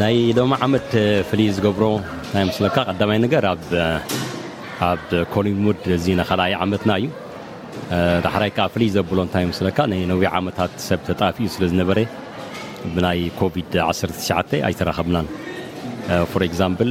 ናይ ሎሚ ዓመት ፍልይ ዝገብሮ ናይ ምስለካ ቀዳማይ ነገር ኣብ ኮሊንግ ሙድ እዚ ንካልኣይ ዓመትና እዩ ዳሕራይ ከዓ ፍልይ ዘብሎ እንታይ ምስለካ ናይ ነዊሕ ዓመታት ሰብ ተጣፍዩ ስለ ዝነበረ ብናይ ኮቪድ 19 ኣይተራኸብናን ፎር ኤግዛምፕል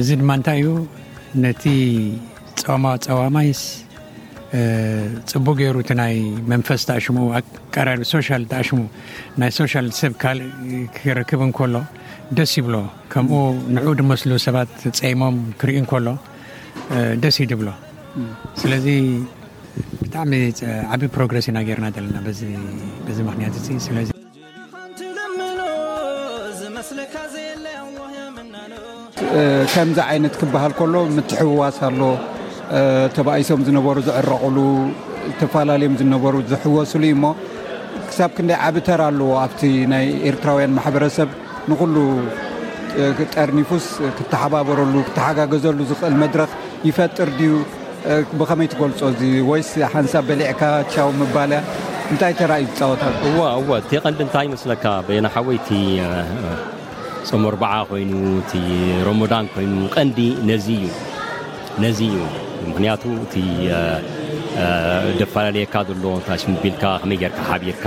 እዚ ድማ እንታይ እዩ ነቲ ፀዋማይስ ፅቡቅ ገይሩ እቲ ናይ መንፈስ ተኣሽሙ ኣቀራሪ ሶሻል ተኣሽሙ ናይ ሶሻል ሰብ ካልእ ክረክብ እንከሎ ደስ ይብሎ ከምኡ ንዑ ድመስሉ ሰባት ፀይሞም ክርኢ እንከሎ ደስ እዩ ድብሎ ስለዚ ብጣዕሚ ዓብዪ ፕሮግረስ ኢና ገይርና ዘለና በዚ ምክንያት እዚ ስለዚ ከምዚ ዓይነት ክበሃል ከሎ ምትሕውዋስ ኣሎ ተባኢሶም ዝነበሩ ዝዕረቕሉ ተፈላለዮም ዝነበሩ ዝሕወስሉ እዩሞ ክሳብ ክንደይ ዓቢ ተራ ኣለዎ ኣብቲ ናይ ኤርትራውያን ማሕበረሰብ ንኹሉ ጠርኒፉስ ክተሓባበረሉ ክተሓጋገዘሉ ዝኽእል መድረኽ ይፈጥር ድዩ? ብኸመይ ትገልጾ እዚ ወይስ ሓንሳብ በሊዕካ ቻው ምባልያ እንታይ ተራ እዩ ዝጻወት ኣሎ? እወ እወ እቲ ቀንዲ እንታይ ይመስለካ በየነ ሓወይ እቲ ጾም ኣርብዓ ኮይኑ እቲ ሮሞዳን ኮይኑ ቀንዲ ነዚ እዩ ነዚ እዩ ምክንያቱ እቲ ደፈላለየካ ዘሎ እንታይ ስሙ ቢልካ ከመይ ጌርካ ሓቢርካ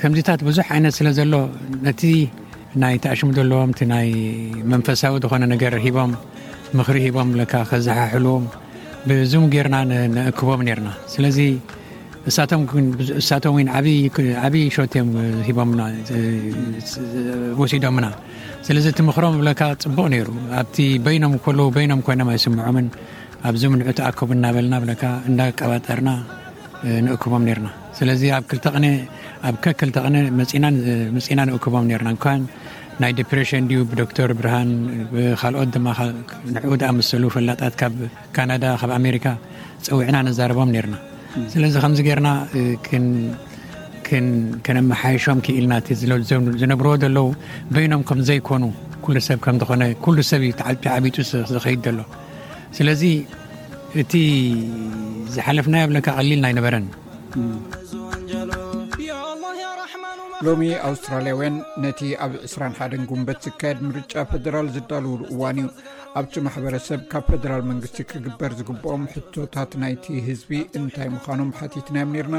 ከምዚታት ብዙሕ ዓይነት ስለ ዘሎ ነቲ ናይ ተኣሽሙ ዘለዎም እቲ ናይ መንፈሳዊ ዝኾነ ነገር ሂቦም ምኽሪ ሂቦም ለካ ከዘሓሕልዎም ብዙም ጌርና ንእክቦም ነርና ስለዚ እሳቶም ን ዓብይ ሾት እዮም ሂቦም ወሲዶምና ስለዚ እቲ ምክሮም ብለካ ፅቡቅ ነይሩ ኣብቲ በይኖም ከለዉ በይኖም ኮይኖም ኣይስምዖምን ኣብዙም ንዑ ተኣከቡ እናበልና ብለካ እንዳቀባጠርና ንእክቦም ነርና ስለዚ ኣብ ክልተ ቅነ ኣብ ከክልተ ቅነ መፅናን ምፅና ንእክቦም ነርና እንኳን ናይ ዲፕሬሽን ድዩ ብዶክተር ብርሃን ካልኦት ድማ ንዕኡ ዝኣመሰሉ ፈላጣት ካብ ካናዳ ካብ ኣሜሪካ ፀዊዕና ነዛረቦም ነርና ስለዚ ከምዚ ገርና ከነመሓይሾም ክኢልና ዝነብርዎ ዘለዉ በይኖም ከምዘይኮኑ ኩሉ ሰብ ከምዝኾነ ኩሉ ሰብ ዩ ተዓቢጡ ዝኸይድ ዘሎ ስለዚ እቲ ዝሓለፍናዮ ብለካ ቀሊል ናይ ነበረን ሎሚ ኣውስትራልያውያን ነቲ ኣብ 2ስራሓን ጉንበት ዝካየድ ምርጫ ፈደራል ዝዳልውሉ እዋን እዩ ኣብቲ ማሕበረሰብ ካብ ፈደራል መንግስቲ ክግበር ዝግብኦም ሕቶታት ናይቲ ህዝቢ እንታይ ምዃኖም ሓቲትናዮም ነርና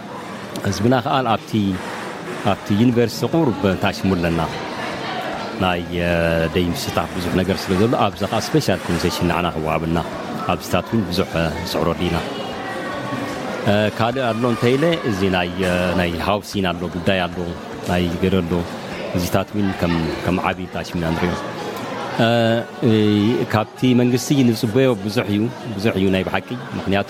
ህዝብና ከኣ ኣብቲ ኣብቲ ዩኒቨርሲቲ ቁሩብ እንታይ ሽሙ ኣለና ናይ ደይ ምስታፍ ብዙሕ ነገር ስለ ዘሎ ኣብዚ ከኣ ስፔሻል ኮንሴሽን ንዓና ክወሃበና ኣብዚታት እውን ብዙሕ ንስዕሮ ዲና ካልእ ኣሎ እንተይለ እዚ ናይ ሃውሲን ኣሎ ጉዳይ ኣሎ ናይ ገደ ኣሎ እዚታት እውን ከም ዓብዪ እንታይ ሽምና ንሪኦ ካብቲ መንግስቲ ንፅበዮ ብዙሕ እዩ ብዙሕ እዩ ናይ ብሓቂ ምክንያቱ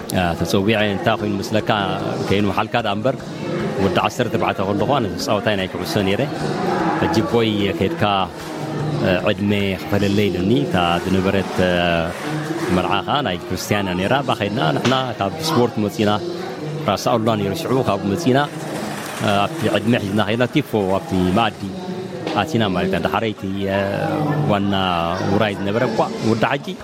ተጸዊዐ እንታይ ኮይኑ መስለካ ከይንውሓልካ ደኣ እምበር ወዲ ዓሰርተ ኣርባዕተ ከለኹ ኣነ ተጻዋታይ ናይ ኩዕሶ ነይረ ሕጂ ቦይ ከድካ ዕድመ ክፈለለይ ኢሉኒ እታ ዝነበረት መርዓ ከኣ ናይ ክርስትያን እያ ነይራ እባ ከድና ንሕና ካብ ስፖርት መጺና ራስ ኣሉላ ነይሩ ሽዑ ካብኡ መጺና ኣብቲ ዕድመ ሒዝና ከይና ቲፎ ኣብቲ መኣዲ ኣቲና ማለት እያ ዳሓረይቲ ዋና ውራይ ዝነበረ እኳ ወዲ ሓጂ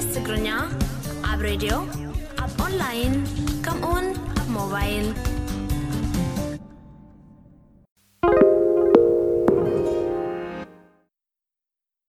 ስስ ትግርኛ ኣብ ሬድዮ ኣብ ኦንላይን ከምኡውን ኣብ ሞባይል